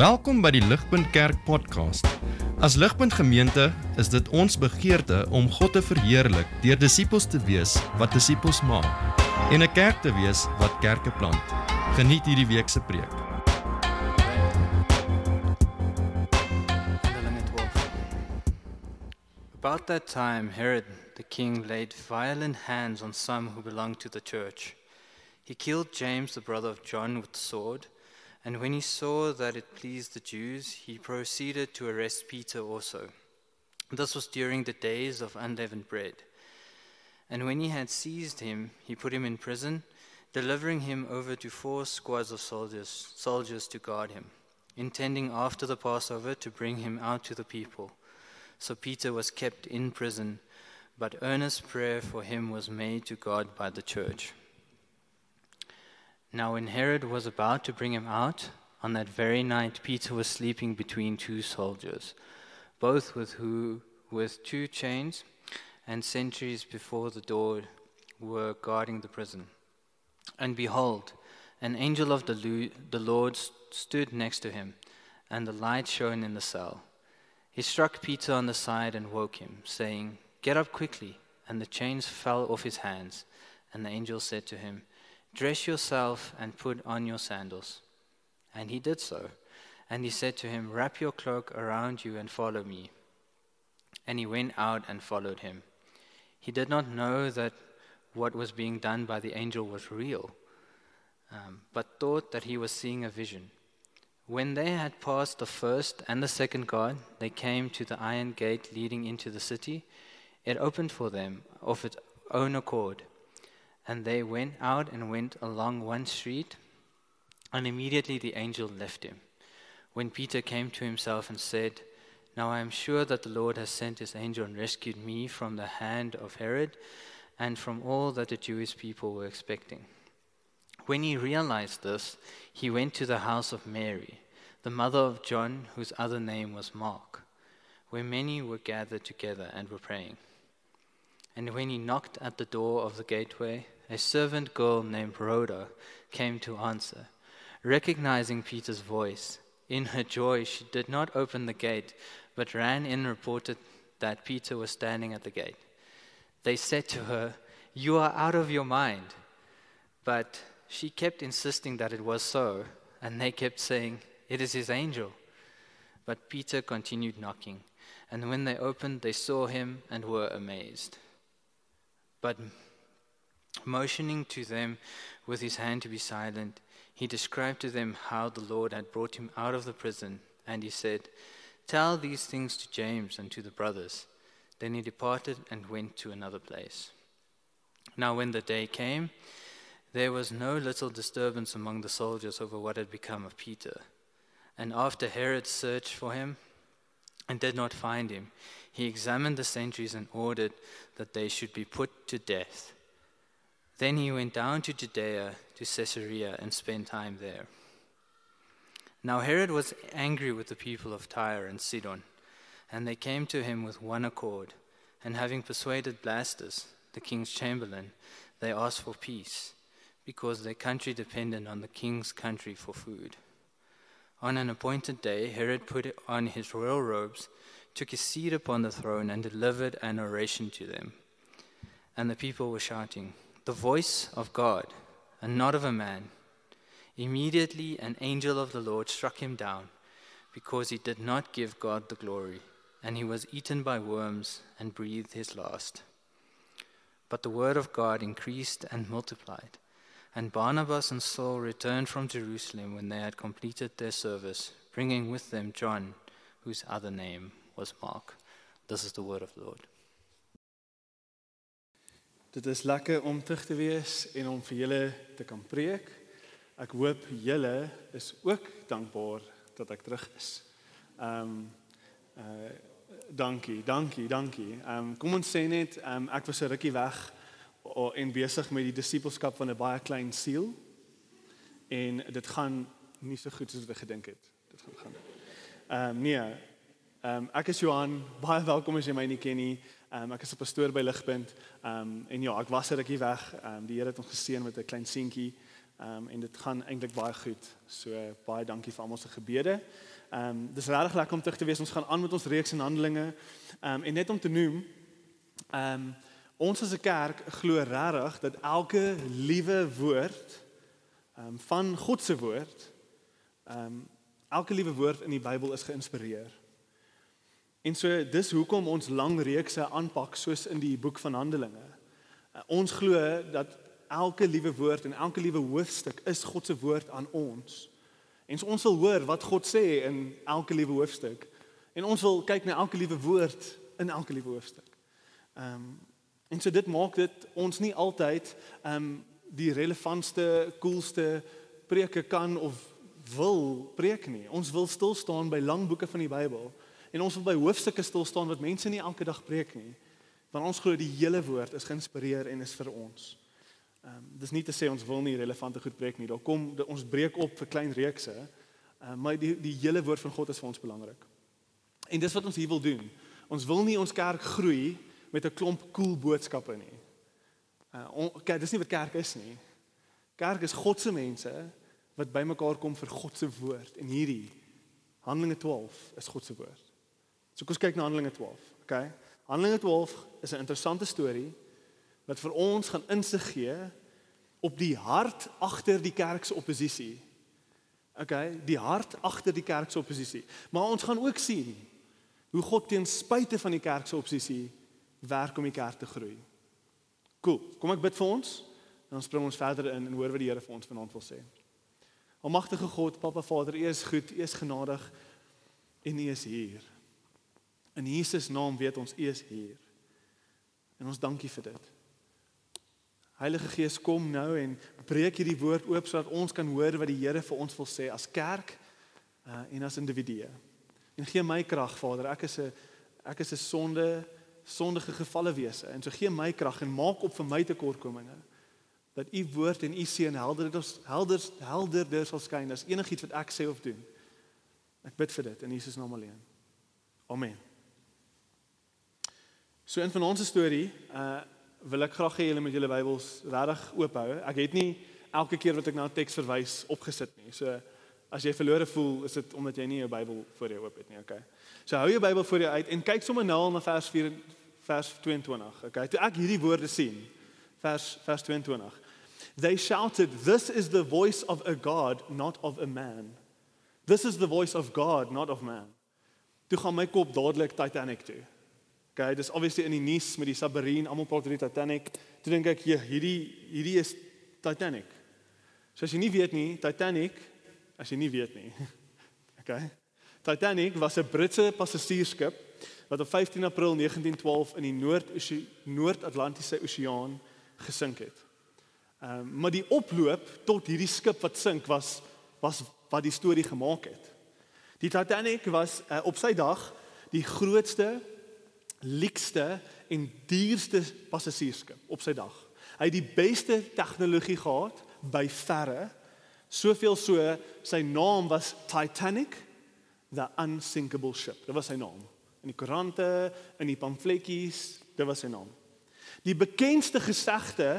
Welkom by die Ligpunt Kerk podcast. As Ligpunt Gemeente is dit ons begeerte om God te verheerlik deur disippels te wees wat disippels maak en 'n kerk te wees wat kerke plant. Geniet hierdie week se preek. Handelinge 12. About that time, Herod the king laid violent hands on some who belonged to the church. He killed James, the brother of John, with the sword, and when he saw that it pleased the Jews, he proceeded to arrest Peter also. This was during the days of unleavened bread. And when he had seized him, he put him in prison, delivering him over to four squads of soldiers, soldiers to guard him, intending after the Passover to bring him out to the people. So Peter was kept in prison, but earnest prayer for him was made to God by the church. Now, when Herod was about to bring him out, on that very night Peter was sleeping between two soldiers, both with, who, with two chains, and sentries before the door were guarding the prison. And behold, an angel of the, Lord st- stood next to him, and the light shone in the cell. He struck Peter on the side and woke him, saying, Get up quickly. And the chains fell off his hands. And the angel said to him, Dress yourself and put on your sandals. And he did so. And he said to him, Wrap your cloak around you and follow me. And he went out and followed him. He did not know that what was being done by the angel was real, um, but thought that he was seeing a vision. When they had passed the first and the second guard, they came to the iron gate leading into the city. It opened for them of its own accord. And they went out and went along one street, and immediately the angel left him. When Peter came to himself and said, Now I am sure that the Lord has sent his angel and rescued me from the hand of Herod and from all that the Jewish people were expecting. When he realized this, he went to the house of Mary, the mother of John, whose other name was Mark, where many were gathered together and were praying. And when he knocked at the door of the gateway, a servant girl named Rhoda came to answer. Recognizing Peter's voice, in her joy she did not open the gate, but ran in and reported that Peter was standing at the gate. They said to her, You are out of your mind. But she kept insisting that it was so, and they kept saying, It is his angel. But Peter continued knocking, and when they opened, they saw him and were amazed. But motioning to them with his hand to be silent, he described to them how the Lord had brought him out of the prison, and he said, Tell these things to James and to the brothers. Then he departed and went to another place. Now, when the day came, there was no little disturbance among the soldiers over what had become of Peter. And after Herod searched for him and did not find him, he examined the sentries and ordered that they should be put to death. Then he went down to Judea to Caesarea and spent time there. Now Herod was angry with the people of Tyre and Sidon, and they came to him with one accord, and having persuaded Blastus, the king's chamberlain, they asked for peace, because their country depended on the king's country for food. On an appointed day, Herod put on his royal robes, took his seat upon the throne, and delivered an oration to them. And the people were shouting, The voice of God, and not of a man. Immediately, an angel of the Lord struck him down, because he did not give God the glory, and he was eaten by worms and breathed his last. But the word of God increased and multiplied. And Barnabas and Saul returned from Jerusalem when they had completed their service, bringing with them John, whose other name was Mark. This is the word of the Lord. Dit is lekker om terug te wees en om vir julle te kan preek. Ek hoop julle is ook dankbaar dat ek terug is. Ehm um, uh dankie, dankie, dankie. Ehm um, kom ons sê net ehm um, ek was 'n rukkie weg en besig met die disippelskap van 'n baie klein siel. En dit gaan nie so goed soos wat ek gedink het. Dit gaan gaan. Ehm um, nee. Ehm um, ek is Johan, baie welkom as jy my nie ken nie. Um, ek is 'n pastoor by Ligpunt. Um, en ja, ek was 'n rukkie weg. Um, die Here het ons geseën met 'n klein seentjie. Um, en dit gaan eintlik baie goed. So baie dankie vir almal se gebede. Ehm um, dis regtig lekker om terug te wees. Ons gaan aan met ons reeks en Handelinge. Ehm um, en net om te noem, ehm um, ons as 'n kerk glo regtig dat elke liewe woord ehm um, van God se woord ehm um, elke liewe woord in die Bybel is geïnspireer. En so dis hoekom ons lang reekse aanpak soos in die boek van Handelinge. Ons glo dat elke liewe woord en elke liewe hoofstuk is God se woord aan ons. En so ons wil hoor wat God sê in elke liewe hoofstuk. En ons wil kyk na elke liewe woord in elke liewe hoofstuk. Ehm um, en so dit maak dit ons nie altyd ehm um, die relevantste, coolste preke kan of wil preek nie. Ons wil stil staan by lang boeke van die Bybel en ons wil by hoofstukke stil staan wat mense nie elke dag preek nie. Want ons glo die hele woord is geïnspireer en is vir ons. Ehm um, dis nie te sê ons wil nie relevante goed preek nie. Daar kom de, ons breek op vir klein reekse. Ehm uh, maar die die hele woord van God is vir ons belangrik. En dis wat ons hier wil doen. Ons wil nie ons kerk groei met 'n klomp cool boodskappe nie. Uh on, kyk, dis nie wat kerk is nie. Kerk is God se mense wat bymekaar kom vir God se woord en hierdie Handelinge 12 is God se woord. So kom ons kyk na Handelinge 12, okay? Handelinge 12 is 'n interessante storie wat vir ons gaan insig gee op die hart agter die kerk se oppositie. Okay, die hart agter die kerk se oppositie. Maar ons gaan ook sien hoe God ten spyte van die kerk se oppositie werk om die kerk te groei. Cool. Kom ek bid vir ons en dan spring ons verder in en hoor wat die Here vir ons vanaand wil sê. Almagtige God, Papa Vader, U is goed, U is genadig en U is hier. In Jesus naam weet ons U is hier. En ons dankie vir dit. Heilige Gees, kom nou en breek hierdie woord oop sodat ons kan hoor wat die Here vir ons wil sê as kerk uh, en as individue. En gee my krag, Vader. Ek is 'n ek is 'n sonde sondige gevalle wese. En so gee my krag en maak op vir my tekortkominge dat u woord en u seën helder dit helder helderder sal skyn as enigiets wat ek sê of doen. Ek bid vir dit in Jesus naam alleen. Amen. So in van ons storie, uh wil ek graag hê julle met julle Bybels regtig oop hou. Ek het nie elke keer wat ek na 'n teks verwys opgesit nie. So as jy verlore voel, is dit omdat jy nie jou Bybel voor jou oop het nie, okay? So hou jou Bybel voor jou uit en kyk sommer nou na vers 4 vers 22. Okay, toe ek hierdie woorde sien, vers vers 22. They shouted, "This is the voice of a God, not of a man." This is the voice of God, not of man. Toe gaan my kop dadelik Titanic toe. Okay, dis obviously in die nuus met die submarine, almal praat oor die Titanic. Toe dink ek, hierdie hierdie is Titanic. So as jy nie weet nie, Titanic, as jy nie weet nie. Okay. Titanic was 'n Britse passasiersskip wat op 15 April 1912 in die Noord-Atlantiese Oseaan gesink het. Ehm um, maar die oploop tot hierdie skip wat sink was was wat die storie gemaak het. Die Titanic was uh, op sy dag die grootste, lykste en duurste passasiersskip op sy dag. Hy het die beste tegnologie gehad by verre. Soveel so sy naam was Titanic the unsinkable ship. Dit was sy naam. In die koerante, in die pamfletjies, dit was sy naam. Die bekendste gesegde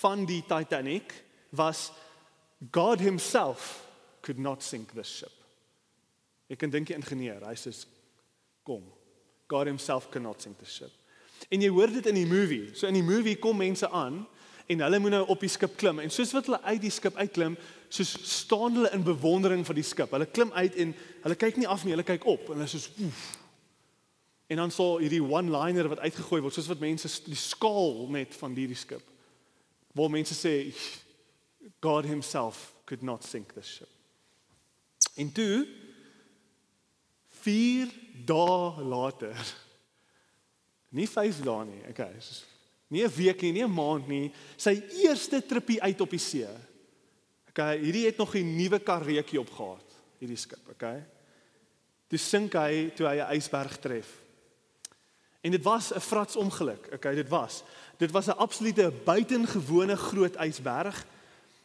van die Titanic was God himself could not sink this ship. Ek kan dink die ingenieur, hy sê kom. God himself cannot sink this ship. En jy hoor dit in die movie. So in die movie kom mense aan en hulle moet nou op die skip klim en soos wat hulle uit die skip uitklim, soos staan hulle in bewondering vir die skip. Hulle klim uit en hulle kyk nie af nie, hulle kyk op en hulle sê oef. En dan sal hierdie one-liner wat uitgegooi word, soos wat mense die skaal met van hierdie skip. Waar mense sê God himself could not sink this ship. En toe 4 dae later. Nie 5 dae nie. Okay, soos nie 'n week nie, nie 'n maand nie, sy eerste tripie uit op die see. Okay, hierdie het nog 'n nuwe karretjie opgehad, hierdie skip, okay? Toe sink hy toe hy 'n ysberg tref. En dit was 'n frats ongeluk, okay, dit was. Dit was 'n absolute buitengewone groot ysberg.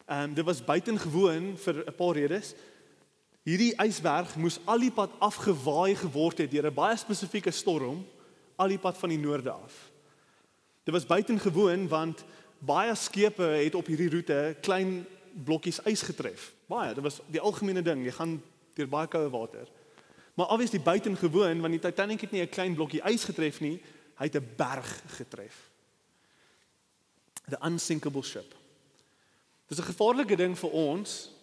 Ehm um, dit was buitengewoon vir 'n paar redes. Hierdie ysberg moes al die pad afgewaai geword het deur 'n baie spesifieke storm, al die pad van die noorde af. Dit was buitengewoon want baie skepe het op hierdie roete klein blokkies ys getref. Baie, dit was die algemene ding. Jy gaan deur baie koue water. Maar obviously buitengewoon want die Titanic het nie 'n klein blokkie ys getref nie, hy het 'n berg getref. The unsinkable ship. Dit is 'n gevaarlike ding vir ons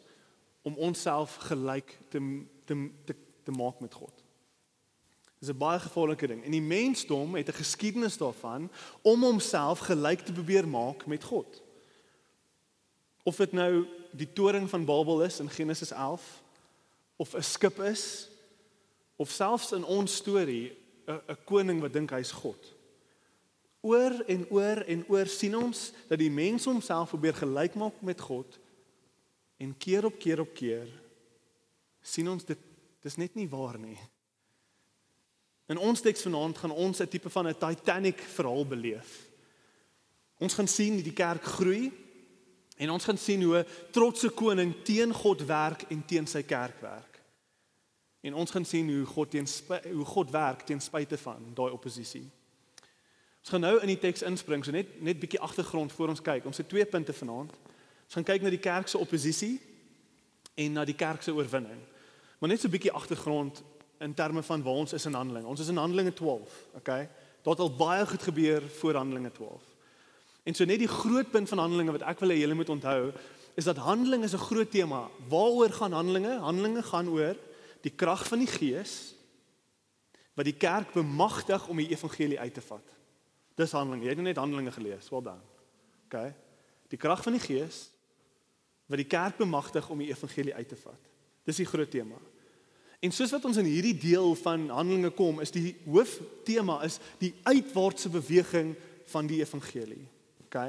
om onsself gelyk te te te, te maak met God. Dit is 'n baie gevaarlike ding. En die mensdom het 'n geskiedenis daarvan om homself gelyk te probeer maak met God. Of dit nou die toring van Babel is in Genesis 11 of 'n skip is of selfs in ons storie 'n 'n koning wat dink hy's God. Oor en oor en oor sien ons dat die mens homself probeer gelyk maak met God en keer op keer op keer sien ons dit dis net nie waar nie. In ons teks vanaand gaan ons 'n tipe van 'n Titanic verhaal beleef. Ons gaan sien hoe die kerk groei en ons gaan sien hoe trotse koning teen God werk en teen sy kerk werk. En ons gaan sien hoe God teen hoe God werk teen spyte van daai oppositie. Ons gaan nou in die teks inspring, so net net bietjie agtergrond voor ons kyk. Ons het twee punte vanaand. Ons gaan kyk na die kerk se oppositie en na die kerk se oorwinning. Maar net so 'n bietjie agtergrond in terme van waar ons is in Handelinge. Ons is in Handelinge 12, okay? Daar het al baie goed gebeur voor Handelinge 12. En so net die groot punt van Handelinge wat ek wil hê julle moet onthou, is dat Handelinge is 'n groot tema. Waaroor gaan Handelinge? Handelinge gaan oor die krag van die Gees wat die kerk bemagtig om die evangelie uit te vat. Dis Handelinge. Jy het net Handelinge gelees. Wel dan. OK. Die krag van die Gees wat die kerk bemagtig om die evangelie uit te vat. Dis die groot tema. En soos wat ons in hierdie deel van Handelinge kom, is die hooftema is die uitwaartse beweging van die evangelie. OK.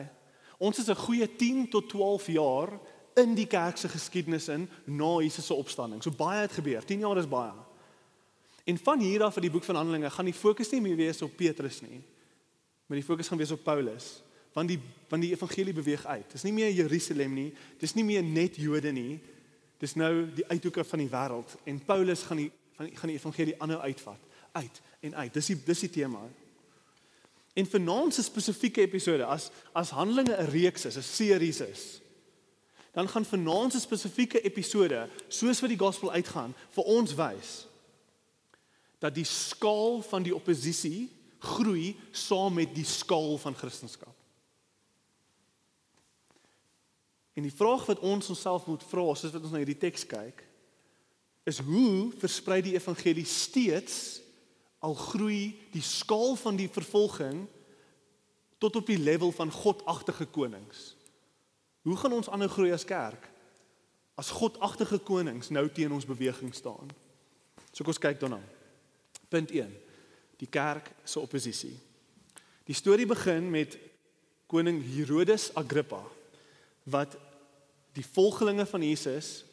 Ons is 'n goeie 10 tot 12 jaar in die kerk se geskiedenis in na Jesus se opstanding. So baie het gebeur. 10 jaar is baie. En van hier af in die boek van Handelinge gaan die fokus nie meer wees op Petrus nie. Maar die fokus gaan wees op Paulus. Want die want die evangelie beweeg uit. Dis nie meer Jerusalem nie. Dis nie meer net Jode nie. Dis nou die uithoeke van die wêreld en Paulus gaan die van gaan die evangelie aanhou uitvat. Uit en uit. Dis die dis die tema. En vanaand se spesifieke episode as as Handelinge 'n reeks is, 'n serie is dan gaan vanaand se spesifieke episode, soos wat die gospel uitgaan, vir ons wys dat die skaal van die oppositie groei saam met die skaal van Christendom. En die vraag wat ons onsself moet vra, soos wat ons na hierdie teks kyk, is hoe versprei die evangelie steeds al groei die skaal van die vervolging tot op die level van godagtige konings? Hoe gaan ons aanhou groei as kerk as godagtige konings nou teen ons beweging staan? So kom ons kyk daarna. Punt 1. Die kerk se oppositie. Die storie begin met koning Herodes Agrippa wat die volgelinge van Jesus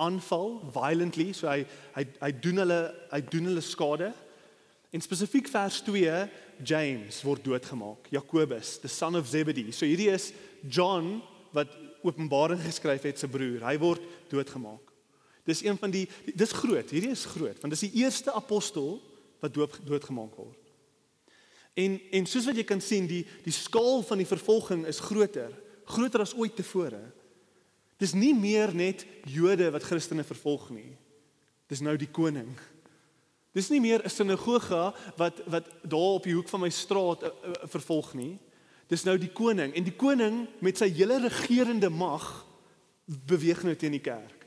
aanval violently, so hy hy hy doen hulle hy doen hulle skade. En spesifiek vers 2 James word doodgemaak. Jakobus, the son of Zebedee. So hierdie is John wat Openbaring geskryf het se broer. Hy word doodgemaak. Dis een van die dis groot. Hierdie is groot want dis die eerste apostel wat dood doodgemaak word. En en soos wat jy kan sien, die die skaal van die vervolging is groter, groter as ooit tevore. Dis nie meer net Jode wat Christene vervolg nie. Dis nou die koning. Dis nie meer 'n sinagoge wat wat daar op die hoek van my straat uh, uh, vervolg nie. Dis nou die koning en die koning met sy hele regerende mag beweeg nou teen die kerk.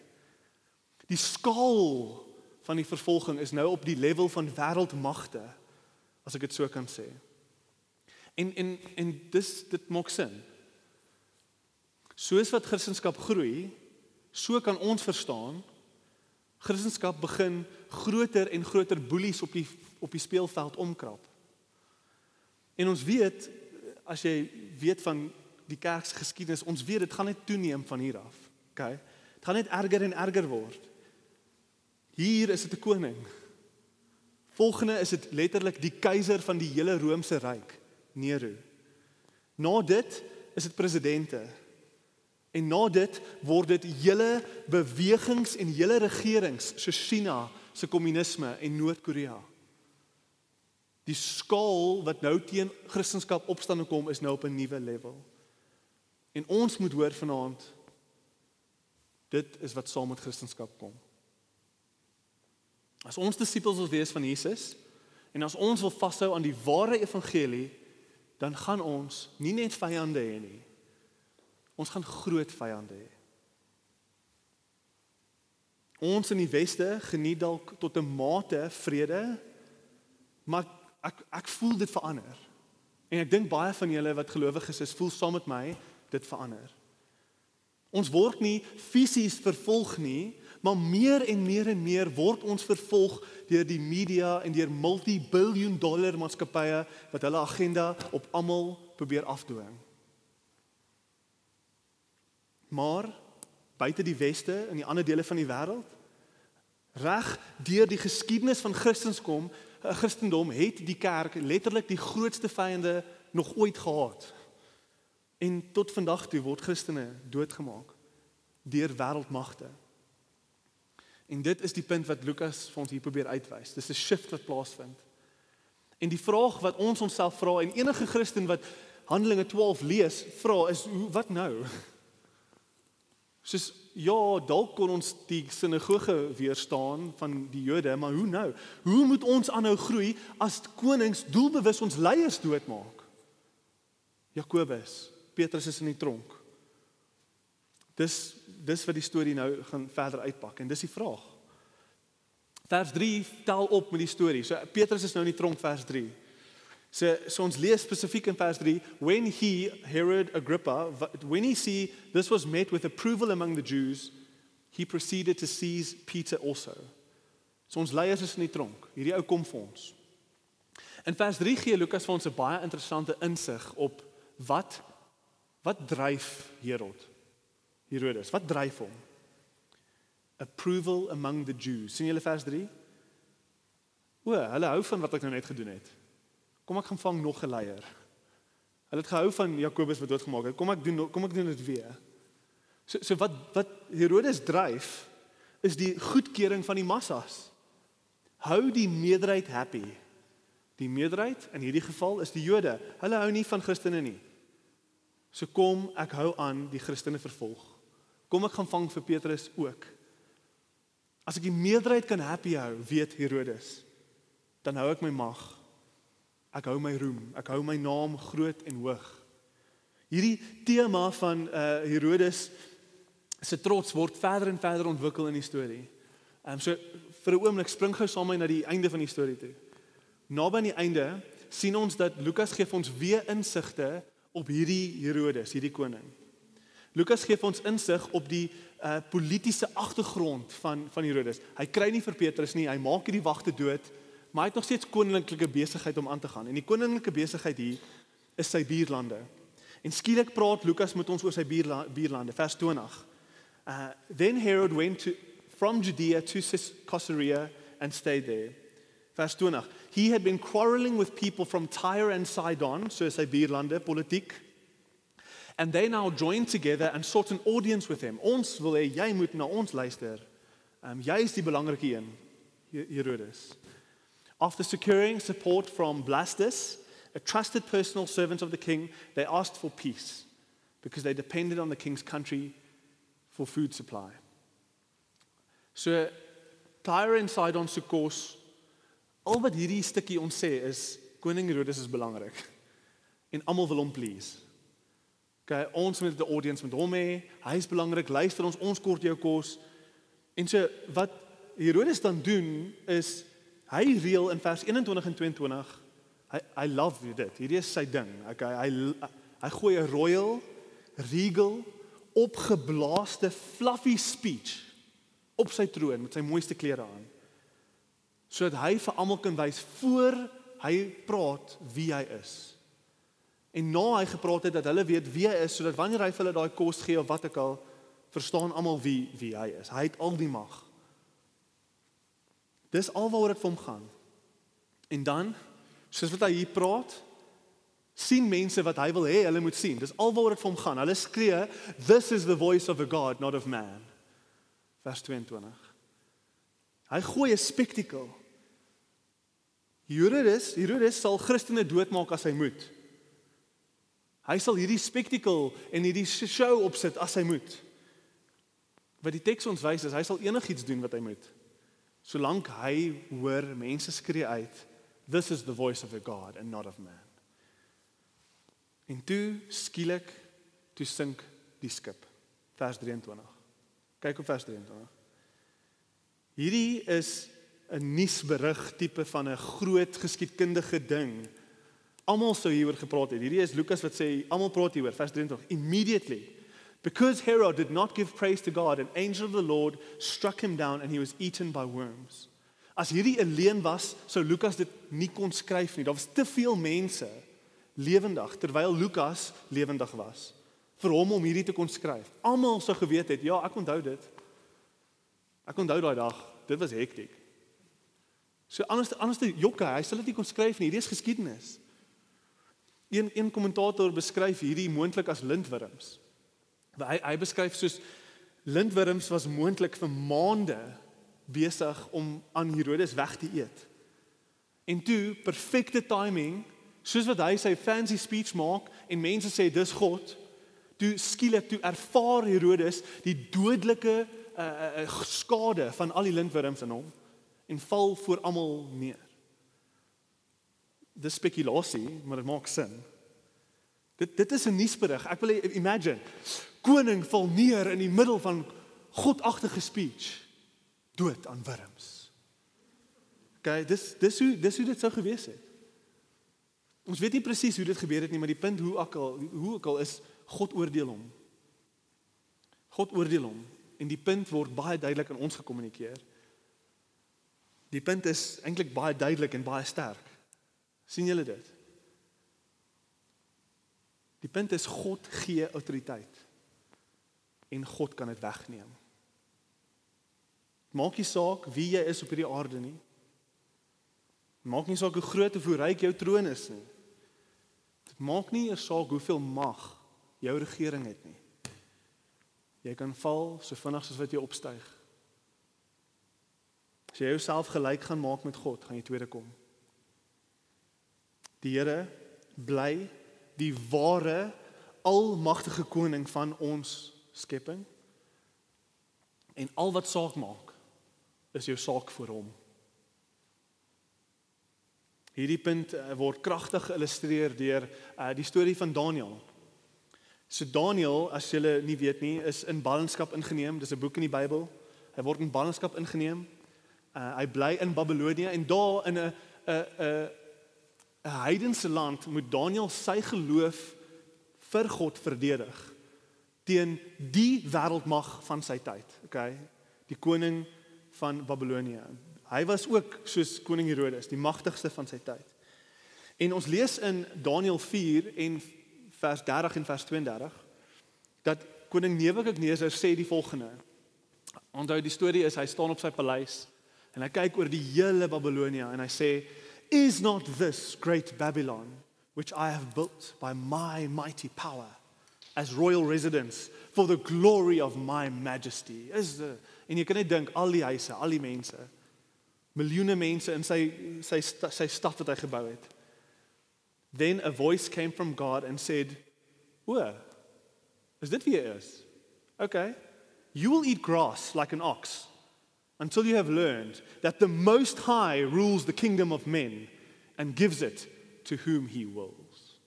Die skaal van die vervolging is nou op die level van wêreldmagte as ek dit so kan sê. En en en dis dit maak sin. Soos wat Christendom groei, so kan ons verstaan Christendom begin groter en groter boelies op die op die speelveld omkrap. En ons weet as jy weet van die kerk se geskiedenis, ons weet dit gaan net toeneem van hier af. OK. Dit gaan net erger en erger word. Hier is dit 'n koning. Volgende is dit letterlik die keiser van die hele Romeinse ryk, Nero. Na dit is dit presidente. En na dit word dit hele bewegings en hele regerings soos China se kommunisme en Noord-Korea. Die skaal wat nou teen Christendom opstaan kom is nou op 'n nuwe level. En ons moet hoor vanaand Dit is wat saam met Christendom kom. As ons disippels wil wees van Jesus en as ons wil vashou aan die ware evangelie, dan gaan ons nie net vyande hê nie. Ons gaan groot vyande hê. Ons in die weste geniet dalk tot 'n mate vrede, maar ek ek voel dit verander. En ek dink baie van julle wat gelowiges is, voel saam met my dit verander. Ons word nie fisies vervolg nie, maar meer en meer en meer word ons vervolg deur die media en deur multi-billion dollar maatskappye wat hulle agenda op almal probeer afdwing. Maar buite die weste en die ander dele van die wêreld reg deur die geskiedenis van Christendom, eh, Christendom het die kerk letterlik die grootste vyande nog ooit gehad. En tot vandag toe word Christene doodgemaak deur wêreldmagte. En dit is die punt wat Lukas vir ons hier probeer uitwys. Dis 'n shift wat plaasvind. En die vraag wat ons onsself vra en enige Christen wat Handelinge 12 lees, vra is hoe wat nou? Soos ja, dalk kon ons die sinagoge weerstaan van die Jode, maar hoe nou? Hoe moet ons aanhou groei as konings doelbewus ons leiers doodmaak? Jakobus, Petrus is in die tronk. Dis dis wat die storie nou gaan verder uitpak en dis die vraag. Vers 3 tel op met die storie. So Petrus is nou in die tronk vers 3. So, so ons lees spesifiek in vers 3 when he Herod Agrippa when he see this was met with approval among the Jews he proceeded to seize Peter also. So ons leiers is in die tronk. Hierdie ou kom vir ons. In vers 3 gee Lukas vir ons 'n baie interessante insig op wat wat dryf Herod. Herodes. Wat dryf hom? Approval among the Jews. sien julle vers 3? O, hulle hou van wat ek nou net gedoen het. Kom ek gaan vang nog 'n leier. Hulle het gehou van Jakobus wat doodgemaak het. Kom ek doen kom ek doen dit weer. So so wat wat Herodes dryf is die goedkeuring van die massas. Hou die meerderheid happy. Die meerderheid in hierdie geval is die Jode. Hulle hou nie van Christene nie. So kom ek hou aan die Christene vervolg. Kom ek gaan vang vir Petrus ook. As ek die meerderheid kan happy hou, weet Herodes, dan hou ek my mag. Ek hou my roem, ek hou my naam groot en hoog. Hierdie tema van uh Herodes se trots word verder en verder ontwikkel in die storie. Ehm um, so vir 'n oomblik spring gou saam met my na die einde van die storie toe. Naby aan die einde sien ons dat Lukas gee ons weer insigte op hierdie Herodes, hierdie koning. Lukas gee ons insig op die uh politieke agtergrond van van Herodes. Hy kry nie vir Petrus nie, hy maak hierdie wagte dood, maar hy het nog steeds koninklike besigheid om aan te gaan. En die koninklike besigheid hier is sy buurlande. En skielik praat Lukas met ons oor sy buurlande, vers 20. Uh then Herod went to from Judea to Caesarea and stayed there. Vers 20. He had been quarreling with people from Tyre and Sidon, so sy buurlande, politiek and they now join together and sought an audience with him. Ons wil hê jy moet na ons luister. Um jy is die belangrike een. Herodes. After securing support from Blastus, a trusted personal servant of the king, they asked for peace because they depended on the king's country for food supply. So Tyre en Sidon se kos al wat hierdie stukkie ons sê is koning Herodes is belangrik en almal wil hom please. Okay, ons moet 'n audience met hom hê. Hy is belangrik. Luister ons, ons kort jou kos. En so wat Herodes dan doen is hy reël in vers 21 en 22. Hy I love dit. Hierdie is sy ding. Okay, hy hy gooi 'n royal regal opgeblaaste fluffy speech op sy troon met sy mooiste klere aan. Sodat hy vir almal kan wys voor hy praat wie hy is. En na hy gepraat het dat hulle weet wie hy is sodat wanneer hy vir hulle daai kos gee of wat ook al verstaan almal wie wie hy is. Hy het al die mag. Dis alwaaroor dit vir hom gaan. En dan soos wat hy hier praat sien mense wat hy wil hê hulle moet sien. Dis alwaaroor dit vir hom gaan. Hulle skree this is the voice of a god not of man. Vers 22. Hy gooi 'n spektakel. Herodes, Herodes sal Christene doodmaak as hy moet. Hy sal hierdie spektakel en hierdie show opsit as hy moet. wat die teks ons wys is hy sal enigiets doen wat hy moet. Solank hy hoor mense skree uit, this is the voice of a God and not of man. En toe skielik toe sink die skip. Vers 23. Kyk op vers 23. Hierdie is 'n nuusberig tipe van 'n groot geskiedkundige ding. Almal sou hieroor gepraat het. Hierdie is Lukas wat sê almal praat hieroor. Vers 23. Immediately because Herod did not give praise to God an angel of the Lord struck him down and he was eaten by worms. As hierdie 'n leuen was, sou Lukas dit nie kon skryf nie. Daar was te veel mense lewendig terwyl Lukas lewendig was vir hom om hierdie te kon skryf. Almal sou geweet het, ja, ek onthou dit. Ek onthou daai dag. Dit was hektiek. So anders anders te Jokke, hy sal dit nie kon skryf nie. Hierdie is geskiedenis. Een een kommentator beskryf hierdie moontlik as lintwurms. Hy hy beskryf soos lintwurms was moontlik vir maande besig om aan Herodes weg te eet. En toe perfekte timing, soos wat hy sy fancy speech maak en mense sê dis God, toe skielik toe ervaar Herodes die dodelike uh, uh, skade van al die lintwurms in hom en val voor almal neer. Dis spekulasie, maar dit maak sin. Dit dit is 'n nuusberig. Ek wil imagine koning val neer in die middel van godagtige speech dood aan wurms. Okay, dis dis hoe dis hoe dit sou gewees het. Ons weet nie presies hoe dit gebeur het nie, maar die punt hoe ook al hoe ook al is God oordeel hom. God oordeel hom en die punt word baie duidelik aan ons gekommunikeer. Die punt is eintlik baie duidelik en baie sterk. sien julle dit? Die punt is God gee autoriteit en God kan dit wegneem. Maak nie saak wie jy is op hierdie aarde nie. Maak nie saak hoe groot of hoe ryk jou troon is nie. Dit maak nie eers saak hoeveel mag jou regering het nie. Jy kan val so vinnig soos wat jy opstyg. As jy jouself gelyk gaan maak met God, gaan jy tweede kom. Die Here bly die ware almagtige koning van ons skepping. En al wat saak maak is jou saak vir hom. Hierdie punt uh, word kragtig geïllustreer deur uh, die storie van Daniël. So Daniël, as jy nie weet nie, is in ballingskap ingeneem. Dis 'n boek in die Bybel. Hy word in ballingskap ingeneem. Uh, hy bly in Babelonie en daar in 'n 'n 'n 'n heidense land moet Daniël sy geloof vir God verdedig teen die wêreldmag van sy tyd, okay? Die koning van Babelonie. Hy was ook soos koning Herodes, die magtigste van sy tyd. En ons lees in Daniël 4 en vers 30 en vers 32 dat koning Nebukadneser sê die volgende. Onthou die storie is hy staan op sy paleis en hy kyk oor die hele Babelonia en hy sê is not this great Babylon which I have built by my mighty power as royal residence for the glory of my majesty is the en jy kan net dink al die huise al die mense miljoene mense in sy sy sy stad wat hy gebou het Then a voice came from God and said, "O, is dit wie hy is? Okay. You will eat grass like an ox until you have learned that the most high rules the kingdom of men and gives it to whom he wills."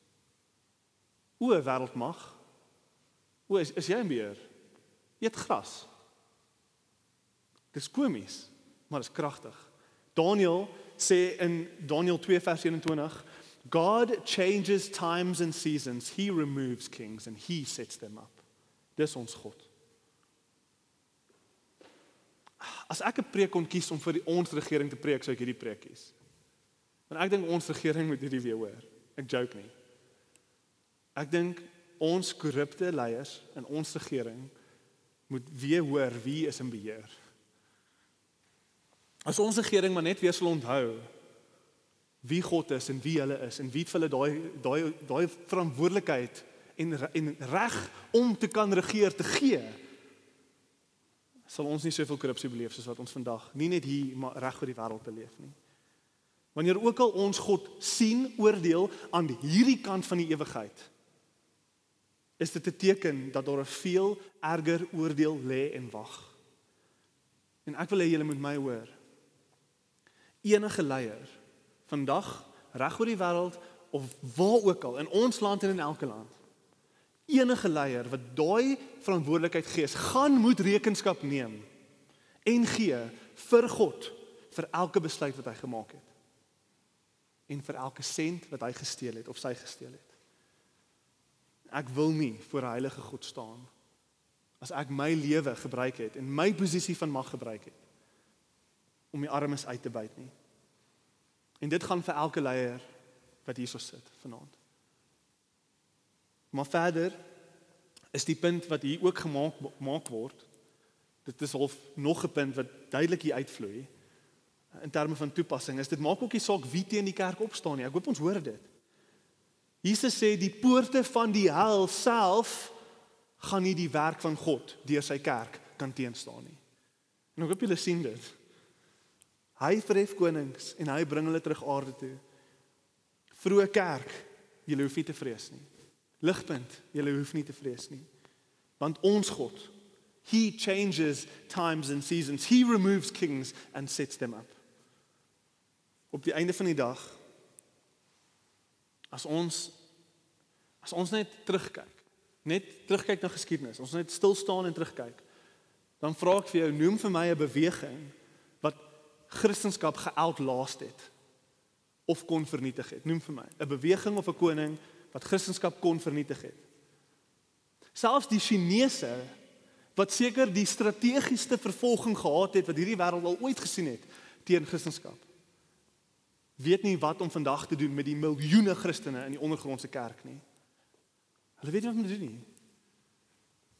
O, wêreldmag. O, is, is jy in beheer? Eet gras. Dis komies, maar is kragtig. Daniel sê in Daniel 2 vers 21 God changes times and seasons. He removes kings and he sets them up. Dis ons God. As ek 'n preek kon kies om vir die ons regering te preek, sou ek hierdie preek kies. Want ek dink ons regering moet hierdie weer hoor. Ek joke nie. Ek dink ons korrupte leiers in ons regering moet weer hoor wie is in beheer. As ons regering maar net weer sal onthou wie God is en wie hulle is en wie vir hulle daai daai daai verantwoordelikheid en en reg om te kan regeer te gee sal ons nie soveel korrupsie beleef soos wat ons vandag nie net hier maar reg oor die wêreld beleef nie. Wanneer ook al ons God sien oordeel aan hierdie kant van die ewigheid is dit 'n teken dat daar 'n veel erger oordeel lê en wag. En ek wil hê julle moet my hoor. Enige leier vandag reg oor die wêreld of waar ook al in ons land en in elke land. Enige leier wat daai verantwoordelikheid gee, gaan moet rekenskap neem en gee vir God vir elke besluit wat hy gemaak het en vir elke sent wat hy gesteel het of sy gesteel het. Ek wil nie voor 'n heilige God staan as ek my lewe gebruik het en my posisie van mag gebruik het om die armes uit te byt nie. En dit gaan vir elke leier wat hierso sit vanaand. Maar verder is die punt wat hier ook gemaak maak word. Dit is half nog 'n punt wat duidelik hier uitvloei in terme van toepassing. Is dit maak ook nie saak wie teen die kerk opstaan nie. Ek hoop ons hoor dit. Jesus sê die poorte van die hel self gaan nie die werk van God deur sy kerk kan teenstaan nie. En ek hoop julle sien dit. Hy verhef konings en hy bring hulle terug aarde toe. Vroeë kerk, julle hoef nie te vrees nie. Ligpunt, julle hoef nie te vrees nie. Want ons God, he changes times and seasons. He removes kings and sets them up. Op die einde van die dag as ons as ons net terugkyk, net terugkyk na geskiedenis, ons net stil staan en terugkyk, dan vra ek vir jou, noem vir my 'n beweging wat Christendom geoutlast het of kon vernietig het. Noem vir my 'n beweging of 'n koning wat Christendom kon vernietig het. Selfs die Chinese wat seker die strategiese vervolging gehad het wat hierdie wêreld al ooit gesien het teen Christendom. Weet nie wat om vandag te doen met die miljoene Christene in die ondergrondse kerk nie. Hulle weet nie wat om te doen nie.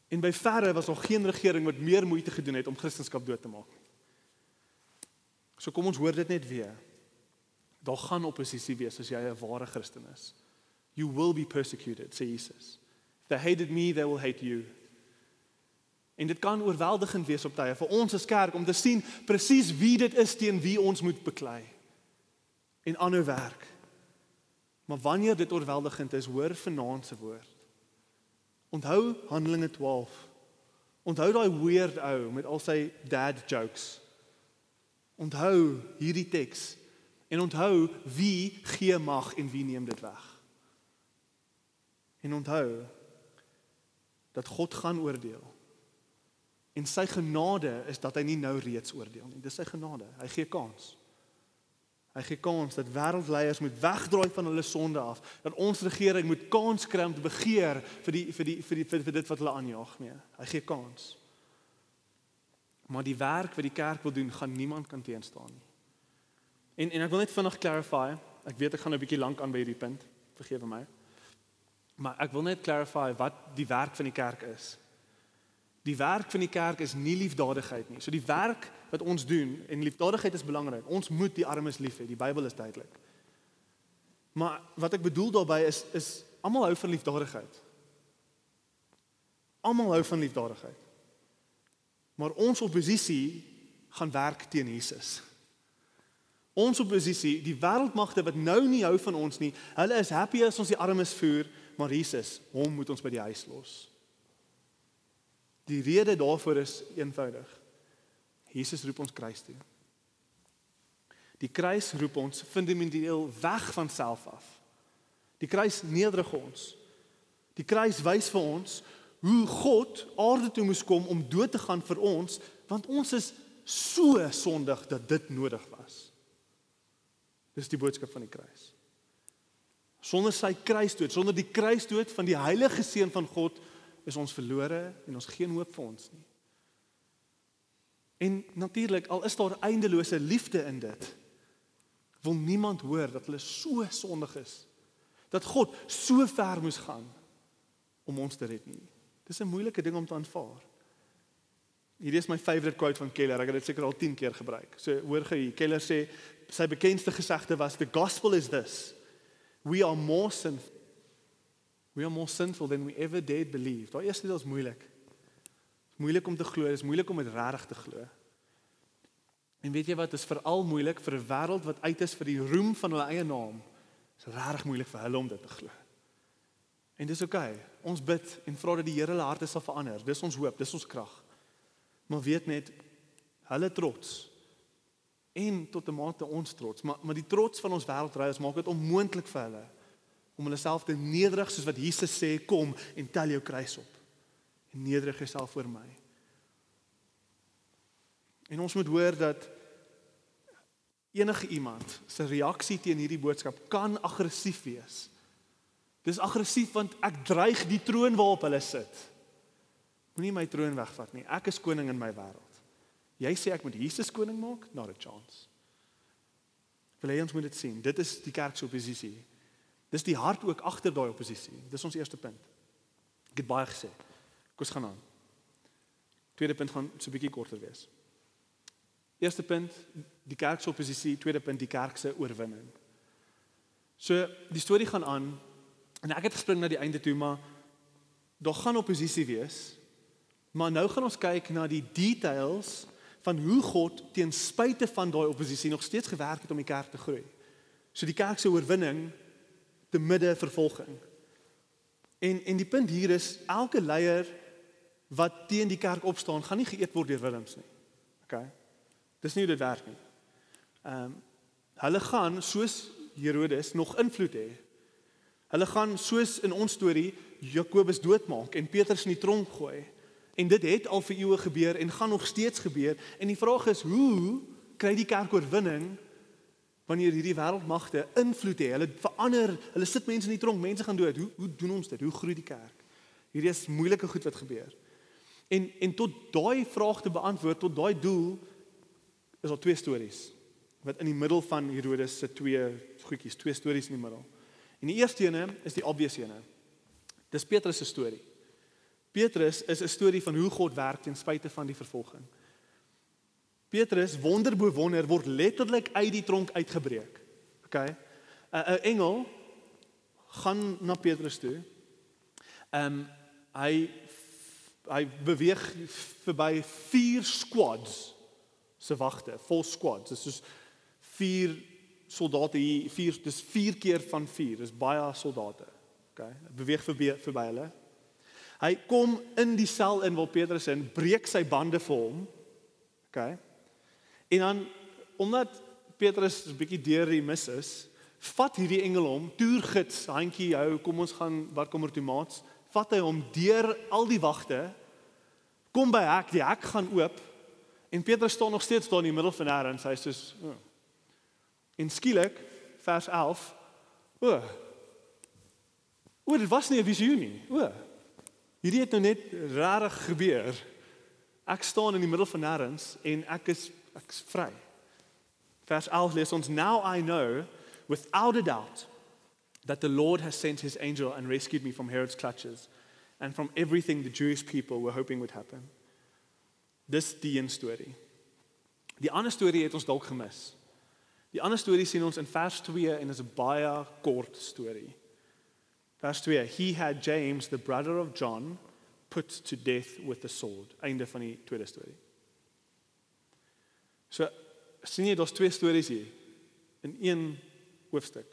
En by verre was nog geen regering wat meer moeite gedoen het om Christendom dood te maak nie. So kom ons hoor dit net weer. Daar gaan oppositie wees as jy 'n ware Christen is. You will be persecuted, sê Jesus. If they hated me, they will hate you. En dit kan oorweldigend wees op tye vir ons as kerk om te sien presies wie dit is teen wie ons moet beklei en aanhou werk. Maar wanneer dit oorweldigend is, hoor vanaand se woord. Onthou Handelinge 12. Onthou daai weird ou met al sy dad jokes. Onthou hierdie teks en onthou wie gee mag en wie neem dit weg. En onthou dat God gaan oordeel. En sy genade is dat hy nie nou reeds oordeel nie. Dis sy genade. Hy gee kans. Hy gee kans dat wêreldleiers moet wegdraai van hulle sonde af. Dat ons regering moet kans kry om te begeer vir die vir die vir die vir, vir dit wat hulle aanjaag mee. Hy gee kans. Maar die werk wat die kerk wil doen, gaan niemand kan teenstaan nie. En en ek wil net vinnig clarify. Ek weet ek gaan 'n bietjie lank aan by hierdie punt. Vergewe my. Maar ek wil net clarify wat die werk van die kerk is. Die werk van die kerk is nie liefdadigheid nie. So die werk wat ons doen en liefdadigheid is belangrik. Ons moet die armes lief hê. Die Bybel is duidelik. Maar wat ek bedoel daarbey is is almal hou van liefdadigheid. Almal hou van liefdadigheid. Maar ons oppositie gaan werk teen Jesus. Ons oppositie, die wêreldmagte wat nou nie hou van ons nie, hulle is happy as ons die armes voer, maar Jesus, hom moet ons by die huis los. Die rede daarvoor is eenvoudig. Jesus roep ons kruis toe. Die kruis roep ons fundamenteel weg van self af. Die kruis nederig ons. Die kruis wys vir ons hoe God aarde toe moes kom om dood te gaan vir ons want ons is so sondig dat dit nodig was. Dis die boodskap van die kruis. Sonder sy kruisdood, sonder die kruisdood van die heilige seun van God is ons verlore en ons geen hoop vir ons nie. En natuurlik al is daar eindelose liefde in dit, wil niemand hoor dat hulle so sondig is dat God so ver moes gaan om ons te red nie. Dis 'n moeilike ding om te aanvaar. Hierdie is my favourite quote van Keller. Ek het dit seker al 10 keer gebruik. So hoor gou hier. Keller sê sy bekendste gesegde was the gospel is this. We are more sinful. We are more sinful than we ever dared believe. Daai eerste deel is moeilik. Dis moeilik om te glo. Dis moeilik om dit regtig te glo. En weet jy wat? Dit is veral moeilik vir 'n wêreld wat uit is vir die roem van hulle eie naam. Dit is regtig moeilik vir hulle om dit te glo. En dis. Okay. Ons bid en vra dat die Here hulle harte sal verander. Dis ons hoop, dis ons krag. Maar weet net hulle trots en tot 'n mate ons trots, maar maar die trots van ons wêreldreis maak dit onmoontlik vir hulle om hulle self te nederig soos wat Jesus sê kom en tel jou kruis op en nederig jouself voor my. En ons moet hoor dat enige iemand se reaksie teen hierdie boodskap kan aggressief wees. Dis aggressief want ek dreig die troon waarop hulle sit. Moenie my troon wegvat nie. Ek is koning in my wêreld. Jy sê ek moet Jesus koning maak? Not a chance. Wil jy ons moet dit sien. Dit is die kerk se oppositie. Dis die hart ook agter daai oppositie. Dis ons eerste punt. Ek het baie gesê. Kom ons gaan aan. Tweede punt gaan so 'n bietjie korter wees. Eerste punt, die kerk se oppositie, tweede punt, die kerk se oorwinning. So, die storie gaan aan en ek het gespring na die einde toe, maar daar gaan oppositie wees. Maar nou gaan ons kyk na die details van hoe God ten spyte van daai oppositie nog steeds gewerk het om die kerk te groei. So die kerk se oorwinning te midde vervolging. En en die punt hier is elke leier wat teen die kerk opstaan, gaan nie geëet word deur willems nie. OK. Dis nie hoe dit werk nie. Ehm um, hulle gaan soos Herodes nog invloed hê. Hulle gaan soos in ons storie Jakobus doodmaak en Petrus in die tronk gooi. En dit het al vir eeue gebeur en gaan nog steeds gebeur. En die vraag is hoe kry die kerk oorwinning wanneer hierdie wêreldmagte invloed het. Hulle verander, hulle sit mense in die tronk, mense gaan dood. Hoe hoe doen ons dit? Hoe groei die kerk? Hierdie is moeilike goed wat gebeur. En en tot daai vraag te beantwoord, tot daai doel is daar twee stories wat in die middel van Herodes se twee goedjies, twee stories in die middel. En die eerste ene is die obvious ene. Dis Petrus se storie. Petrus is 'n storie van hoe God werk ten spyte van die vervolging. Petrus wonder bo wonder word letterlik uit die tronk uitgebreek. OK. 'n 'n engel gaan na Petrus toe. Ehm um, hy hy beweeg verby vier squads se wagte, vol squads. Dit is soos vier soldate hier, vier dis vier keer van vier. Dis baie soldate. OK. Beweeg verby verby hulle. Hy kom in die sel in waar Petrus in breek sy bande vir hom. OK. En dan omdat Petrus 'n bietjie deur die mis is, vat hierdie engel hom, toergids, handjie hou, kom ons gaan waar kom er toe maats, vat hy hom deur al die wagte, kom by hek, die hek gaan oop en Petrus staan nog steeds daar in die middel van nêrens, hy sê so. Oh. En skielik vers 11, o. Oh, o, dit was nie 'n visioen nie. O. Oh, hierdie het nou net rarig gebeur. Ek staan in die middel van nêrens en ek is ek's vry. Vers 11 lees ons now I know without a doubt that the Lord has sent his angel and rescued me from Herod's clutches and from everything the Jewish people were hoping would happen. Dis die een storie. Die ander storie het ons dalk gemis. Die ander storie sien ons in vers 2 en is 'n baie kort storie. Vers 2: He had James the brother of John put to death with the sword. Einde van die tweede storie. So sien jy daar's twee stories hier in een hoofstuk.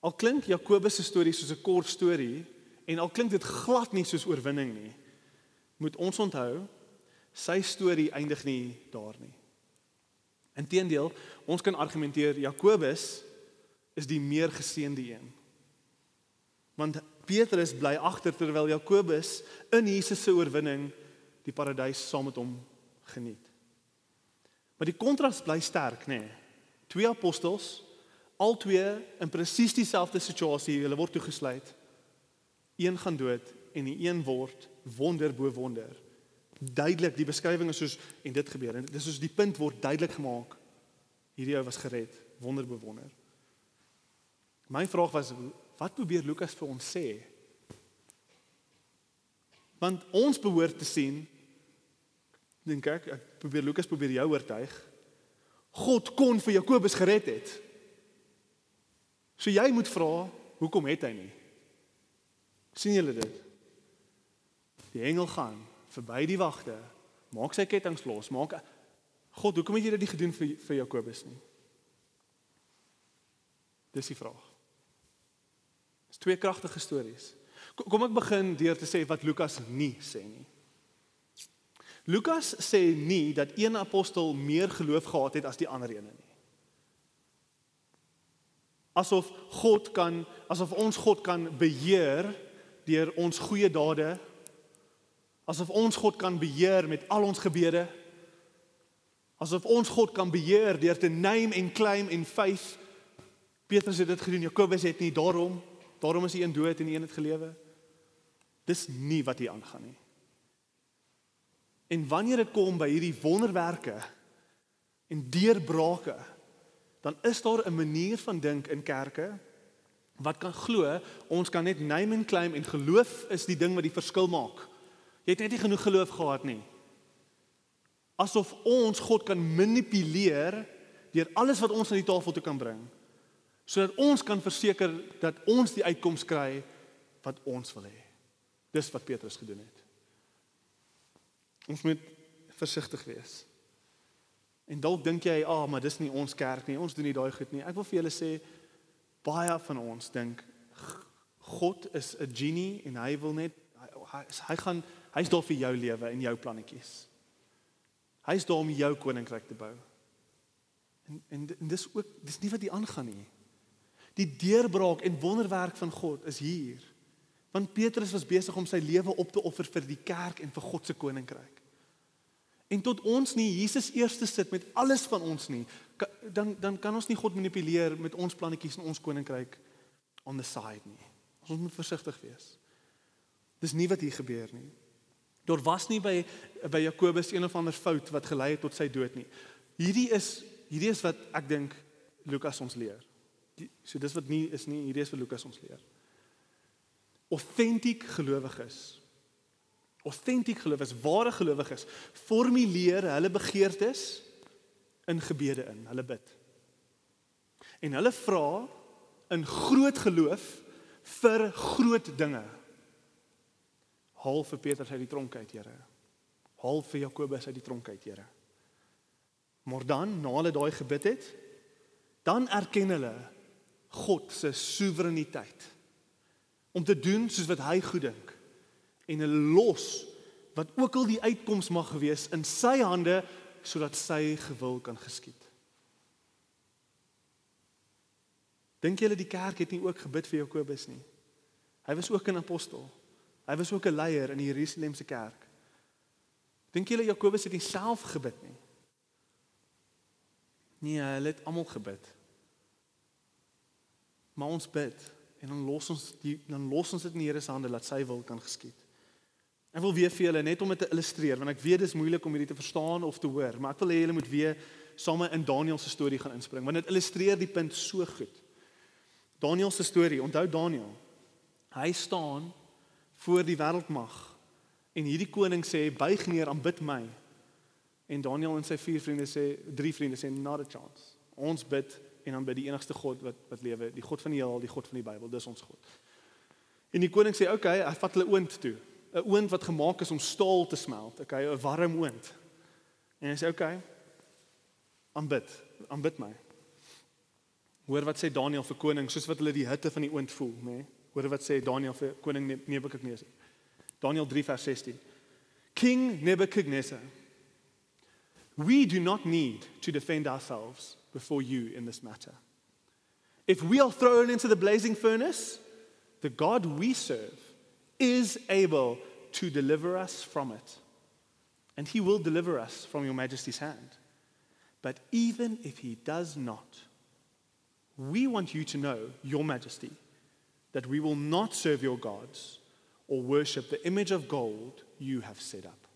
Al klink Jakobus se storie soos 'n kort storie en al klink dit glad nie soos oorwinning nie, moet ons onthou sy storie eindig nie daar nie. Inteendeel, ons kan argumenteer Jakobus is die meer geseënde een. Want Petrus bly agter terwyl Jakobus in Jesus se oorwinning die paradys saam met hom geniet. Maar die kontras bly sterk, nê. Nee. Twee apostels, al twee in presies dieselfde situasie, hulle word toegesluit. Een gaan dood en die een word wonder bo wonder. Duidelik, die beskrywing is soos en dit gebeur en dis soos die punt word duidelik gemaak. Hierdie ou was gered, wonder bo wonder. My vraag was wat probeer Lukas vir ons sê? Want ons behoort te sien dink ek, ek probeer Lukas probeer jou oortuig. God kon vir Jakobus gered het. So jy moet vra, hoekom het hy nie? sien julle dit? Die engel gaan verby die wagte, maak sy kettinge los, maak God, hoekom het jy dit nie gedoen vir vir Jakobus nie? Dis die vraag. Dis twee kragtige stories. Kom ek begin deur te sê wat Lukas nie sê nie. Lukas sê nie dat een apostel meer geloof gehad het as die ander ene nie. Asof God kan, asof ons God kan beheer deur ons goeie dade. Asof ons God kan beheer met al ons gebede. Asof ons God kan beheer deur te name en claim en faith. Petrus het dit gedoen, Jakobus het nie, daarom, daarom is hy een dood en een het gelewe. Dis nie wat hier aangaan nie. En wanneer dit kom by hierdie wonderwerke en deurbrake, dan is daar 'n manier van dink in kerke wat kan glo ons kan net name and claim en geloof is die ding wat die verskil maak. Jy het net nie genoeg geloof gehad nie. Asof ons God kan manipuleer deur alles wat ons aan die tafel toe kan bring sodat ons kan verseker dat ons die uitkoms kry wat ons wil hê. Dis wat Petrus gedoen het. Ons moet versigtig wees. En dalk dink jy, "Ag, ah, maar dis nie ons kerk nie. Ons doen nie daai goed nie." Ek wil vir julle sê baie van ons dink God is 'n genie en hy wil net hy hy gaan hy's daar vir jou lewe en jou plannetjies. Hy's daar om jou koninkryk te bou. En en, en dis ook dis nie wat hier aangaan nie. Die deurbraak en wonderwerk van God is hier. Want Petrus was besig om sy lewe op te offer vir die kerk en vir God se koninkryk. En tot ons nie Jesus eerste sit met alles van ons nie, dan dan kan ons nie God manipuleer met ons plannetjies en ons koninkryk on the side nie. Ons moet versigtig wees. Dis nie wat hier gebeur nie. Daar was nie by by Jakobus een of ander fout wat gelei het tot sy dood nie. Hierdie is hierdie is wat ek dink Lukas ons leer. Die, so dis wat nie is nie, hierdie is wat Lukas ons leer. Autentiek gelowiges autentiek gelowiges, ware gelowiges, formuleer hulle begeertes in gebede in. Hulle bid. En hulle vra in groot geloof vir groot dinge. Haal vir Petrus uit die tronk uit, Here. Haal vir Jakobus uit die tronk uit, Here. Maar dan, na hulle daai gebid het, dan erken hulle God se soewereiniteit om te doen soos wat hy goed dink en 'n los wat ook al die uitkoms mag gewees in sy hande sodat sy gewil kan geskied. Dink julle die kerk het nie ook gebid vir Jakobus nie? Hy was ook 'n apostel. Hy was ook 'n leier in die Jerusalemse kerk. Dink julle Jakobus het nie self gebid nie? Nee, hy het almal gebid. Maar ons bid en dan los ons die dan los ons dit in die Here se hande dat sy wil kan geskied. Ek wil weer vir julle net om dit te illustreer want ek weet dit is moeilik om hierdie te verstaan of te hoor, maar ek wil hê julle moet weer saam in Daniël se storie gaan inspring want dit illustreer die punt so goed. Daniël se storie, onthou Daniël. Hy staan voor die wêreldmag en hierdie koning sê buig neer aanbid my. En Daniël en sy vier vriende sê drie vriende sê not a chance. Ons bid en aanbid die enigste God wat wat lewe, die God van die heelal, die God van die Bybel, dis ons God. En die koning sê oké, okay, hy vat hulle oond toe. 'n oond wat gemaak is om staal te smelt, okay, 'n warm oond. En hy sê okay. Aanbid, aanbid my. Hoor wat sê Daniël vir koning, soos wat hulle die hitte van die oond voel, nê? Nee? Hoor wat sê Daniël vir koning Nebukadnesar. Daniël 3 vers 16. King Nebuchadnezzar, we do not need to defend ourselves before you in this matter. If we are thrown into the blazing furnace, the God we serve is able to deliver us from it. And he will deliver us from your majesty's hand. But even if he does not, we want you to know, your majesty, that we will not serve your gods or worship the image of gold you have set up.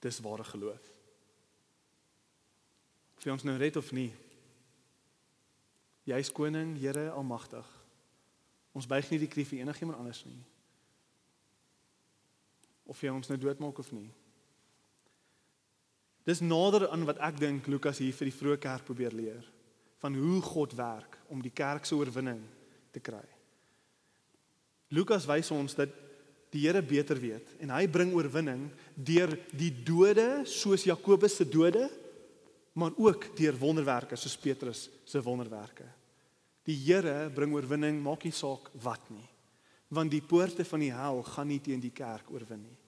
Dis ware geloof. Of ons nou red of nie. Jy is koning, Here almagtig. Ons buig nie die knie vir enigiemand anders nie. Of jy ons nou doodmaak of nie. Dis nader aan wat ek dink Lukas hier vir die vroeë kerk probeer leer van hoe God werk om die kerk se oorwinning te kry. Lukas wys ons dat die Here beter weet en hy bring oorwinning deur die dode soos Jakobus se dode maar ook deur wonderwerke soos Petrus se wonderwerke. Die Here bring oorwinning, maak nie saak wat nie. Want die poorte van die hel gaan nie teen die kerk oorwin nie.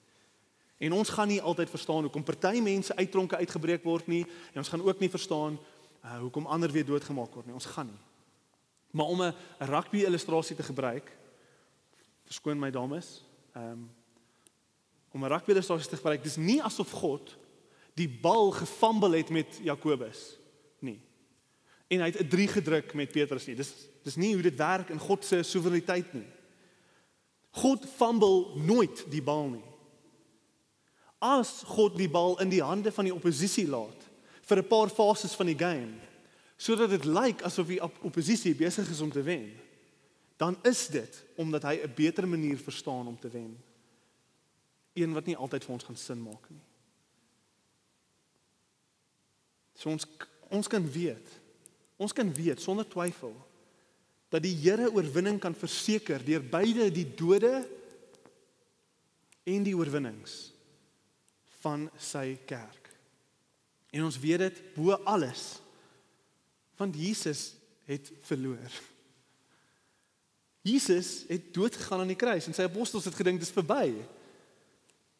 En ons gaan nie altyd verstaan hoekom party mense uit tronke uitgebreek word nie en ons gaan ook nie verstaan uh, hoekom ander weer doodgemaak word nie. Ons gaan nie. Maar om 'n rugby illustrasie te gebruik, verskoon my dames, ehm um, om 'n rugby illustrasie te gebruik, dis nie asof God die bal gefumble het met Jakobus nie. En hy het 'n 3 gedruk met Petrus nie. Dis dis nie hoe dit werk in God se soewereiniteit nie. God fumble nooit die bal nie. As God die bal in die hande van die oppositie laat vir 'n paar fases van die game sodat dit lyk asof die oppositie besig is om te wen, dan is dit omdat hy 'n beter manier verstaan om te wen. Een wat nie altyd vir ons gaan sin maak nie. So ons ons kan weet. Ons kan weet sonder twyfel dat die Here oorwinning kan verseker deur beide die dode en die oorwinnings van sy kerk. En ons weet dit bo alles want Jesus het verloor. Jesus het dood gegaan aan die kruis en sy apostels het gedink dit is verby.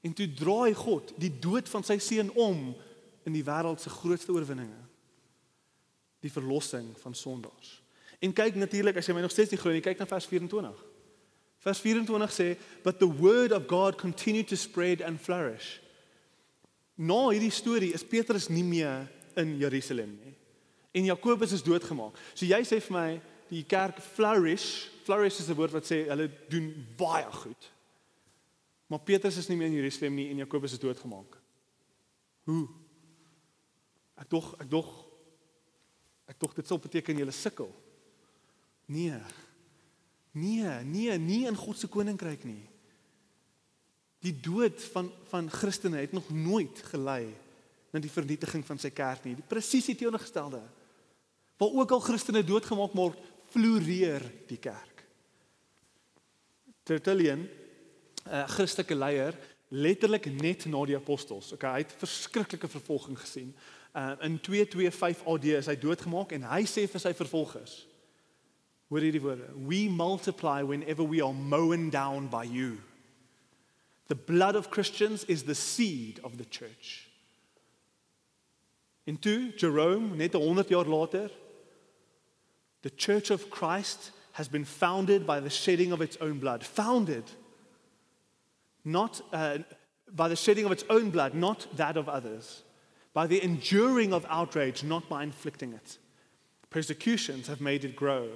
En toe draai God die dood van sy seun om in die wêreld se grootste oorwinninge. Die verlossing van sondaars. En kyk natuurlik as jy my nog steeds nie glo nie, kyk na vers 24. Vers 24 sê, "But the word of God continued to spread and flourish." Nou hierdie storie is Petrus nie meer in Jerusalem nie. En Jakobus is doodgemaak. So jy sê vir my die kerk flourish, flourish is 'n woord wat sê hulle doen baie goed. Maar Petrus is nie meer in Jerusalem nie en Jakobus is doodgemaak. Hoe? Ek dog ek dog ek dog dit sou beteken jy sukkel. Nee. Nee, nee, nie in God se koninkryk nie. Die dood van van Christene het nog nooit gelei na die vernietiging van sy kerk nie. Die presies die teenoorgestelde. Waar ook al Christene doodgemaak word, floreer die kerk. Tertullian, 'n Christelike leier, letterlik net na die apostels. Okay, hy het verskriklike vervolging gesien uh, in 225 AD is hy doodgemaak en hy sê vir sy vervolgers Hoor hierdie woorde We multiply whenever we are mown down by you The blood of Christians is the seed of the church En toe Jerome net 100 jaar later The church of Christ has been founded by the shedding of its own blood founded not uh, by the shedding of its own blood not that of others by the enduring of outrage, not by inflicting it. Persecutions have made it grow.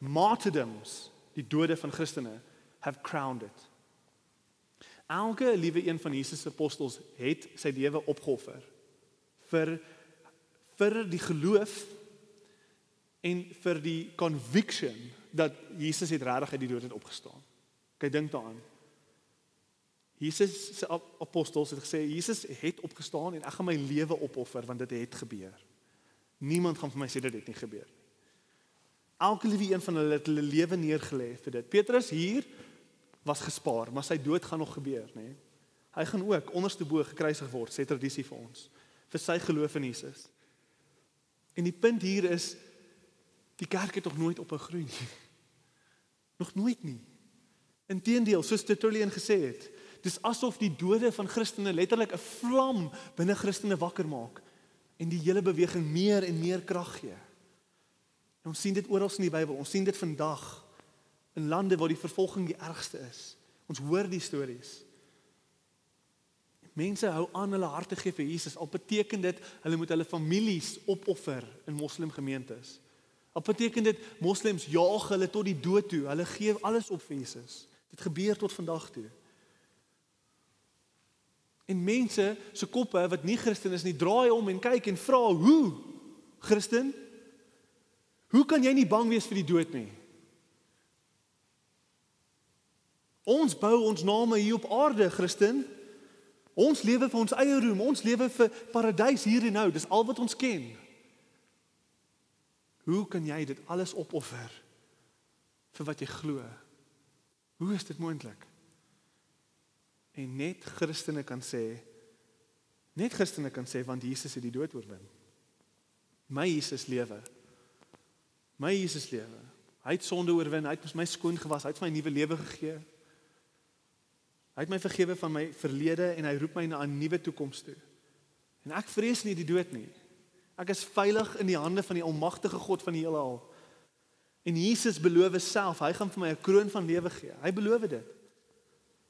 Martyrdoms, die dode van Christene, have crowned it. Elke liewe een van Jesus se apostels het sy lewe opgeoffer vir vir die geloof en vir die conviction dat Jesus het regtig uit die dood het opgestaan. Kyk dink daaraan. Jesus se apostels het gesê Jesus het opgestaan en ek gaan my lewe opoffer want dit het gebeur. Niemand gaan vir my sê dit het nie gebeur nie. Elke liewe een van hulle het hulle lewe neergelê vir dit. Petrus hier was gespaar, maar sy dood gaan nog gebeur, nê? Hy gaan ook onderste bo gekruisig word, sê tradisie vir ons, vir sy geloof in Jesus. En die punt hier is die kerk het nog nooit op 'n groei nie. Nog nooit nie. Inteendeel, soos Tertullian gesê het, Dis asof die dode van Christene letterlik 'n vlam binne Christene wakker maak en die hele beweging meer en meer krag gee. En ons sien dit oral in die Bybel. Ons sien dit vandag in lande waar die vervolging die ergste is. Ons hoor die stories. Mense hou aan hulle harte gee vir Jesus. Al beteken dit hulle moet hulle families opoffer in moslim gemeentes. Al beteken dit moslems jaag hulle tot die dood toe. Hulle gee alles op vir Jesus. Dit gebeur tot vandag toe. En mense se koppe wat nie Christen is nie, draai om en kyk en vra, "Hoe? Christen? Hoe kan jy nie bang wees vir die dood nie?" Ons bou ons name hier op aarde, Christen. Ons lewe vir ons eie roem, ons lewe vir paradys hier en nou. Dis al wat ons ken. Hoe kan jy dit alles opoffer vir wat jy glo? Hoe is dit moontlik? En net Christene kan sê net Christene kan sê want Jesus het die dood oorwin. My Jesus lewe. My Jesus lewe. Hy het sonde oorwin, hy het my skoon gewas, hy het my nuwe lewe gegee. Hy het my vergewe van my verlede en hy roep my na 'n nuwe toekoms toe. En ek vrees nie die dood nie. Ek is veilig in die hande van die almagtige God van die heelal. En Jesus beloof self, hy gaan vir my 'n kroon van lewe gee. Hy beloof dit.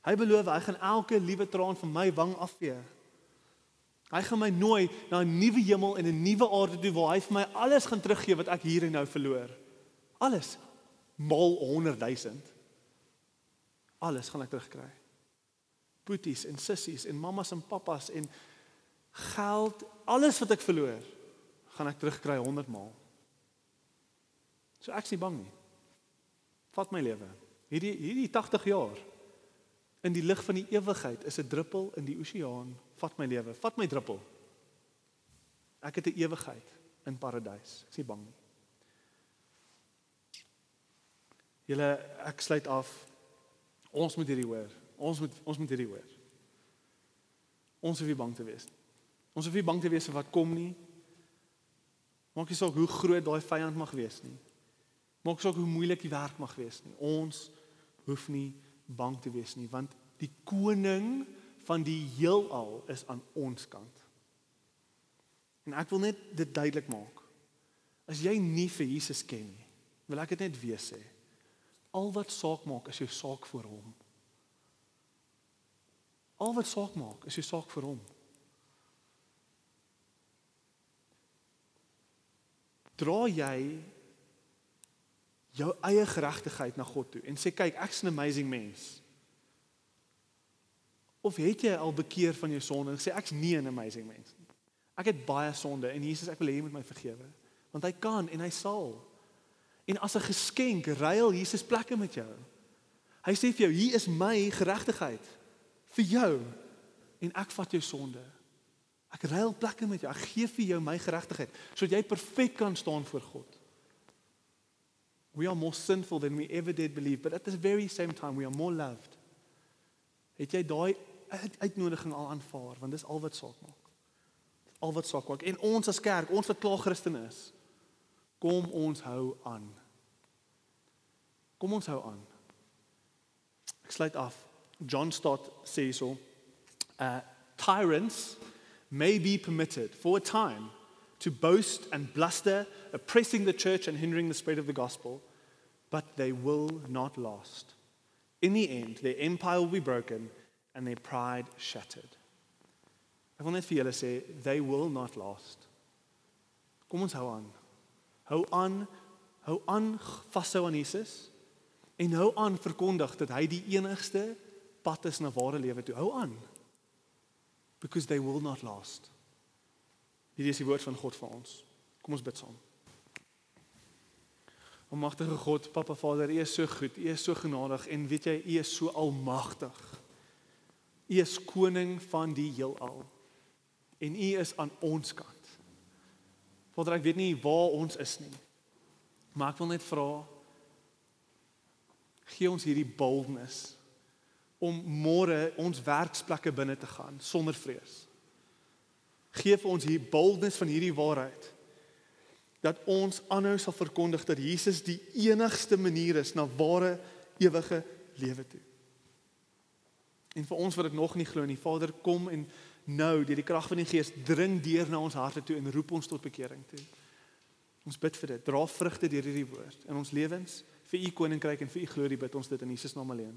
Hy beloof hy gaan elke liewe traan van my wang afvee. Hy gaan my nooi na 'n nuwe hemel en 'n nuwe aarde toe waar hy vir my alles gaan teruggee wat ek hier en nou verloor. Alles mal 100 000. Alles gaan ek terugkry. Boeties en sissies en mammas en pappas en geld, alles wat ek verloor, gaan ek terugkry 100 maal. So ek's nie bang nie. Vat my lewe. Hierdie hierdie 80 jaar in die lig van die ewigheid is 'n druppel in die oseaan. Vat my lewe, vat my druppel. Ek het 'n ewigheid in paradys. Ek's nie bang nie. Julle ek sluit af. Ons moet hierdie hoor. Ons moet ons moet hierdie hoor. Ons hoef nie bang te wees nie. Ons hoef nie bang te wees vir wat kom nie. Maak nie saak hoe groot daai vyand mag wees nie. Maak saak hoe moeilik die werk mag wees nie. Ons hoef nie bang te wees nie want die koning van die heelal is aan ons kant. En ek wil net dit duidelik maak. As jy nie vir Jesus ken nie, wil ek dit net weer sê. Al wat saak maak is jou saak vir hom. Al wat saak maak is jou saak vir hom. Dra jy jou eie geregtigheid na God toe en sê kyk ek's 'n amazing mens. Of het jy al bekeer van jou sonde en sê ek's nie 'n amazing mens nie. Ek het baie sonde en Jesus ek wil hê jy moet my vergewe want hy kan en hy sal. En as 'n geskenk ruil Jesus plekke met jou. Hy sê vir jou, hier is my geregtigheid vir jou en ek vat jou sonde. Ek ruil plekke met jou. Ek gee vir jou my geregtigheid sodat jy perfek kan staan voor God. We are more sinful than we ever did believe, but at the very same time we are more loved. Het jy daai uitnodiging al aanvaar want dis al wat saak maak. Al wat saak maak. En ons as kerk, ons wat klaar Christen is, Kom ons hou aan. Kom ons hou aan. Ek sluit af. John Stott sê so, uh tyrants may be permitted for a time to boast and bluster, oppressing the church and hindering the spread of the gospel, but they will not last. In the end, their empire will be broken and their pride shattered. Ek wil net vir julle sê, they will not last. Kom ons hou aan. Hou aan, hou aan vashou aan Jesus en hou aan verkondig dat hy die enigste pad is na ware lewe toe. Hou aan. Because they will not last. Hierdie is die woord van God vir ons. Kom ons bid saam. Almagtige God, Papa Vader, U is so goed, U is so genadig en weet jy, U is so almagtig. U is koning van die heelal. En U is aan ons kant. Vader, ek weet nie waar ons is nie. Maar ek wil net vra gee ons hierdie boldness om môre ons werksplekke binne te gaan sonder vrees. Geef ons hier boldness van hierdie waarheid dat ons aanhou sal verkondig dat Jesus die enigste manier is na ware ewige lewe toe. En vir ons wat dit nog nie glo nie, Vader, kom en nou deur die krag van die Gees dring deur na ons harte toe en roep ons tot bekering toe. Ons bid vir dit. Dra vrugte deur hierdie woord in ons lewens vir u koninkryk en vir u glorie bid ons dit in Jesus naam alleen.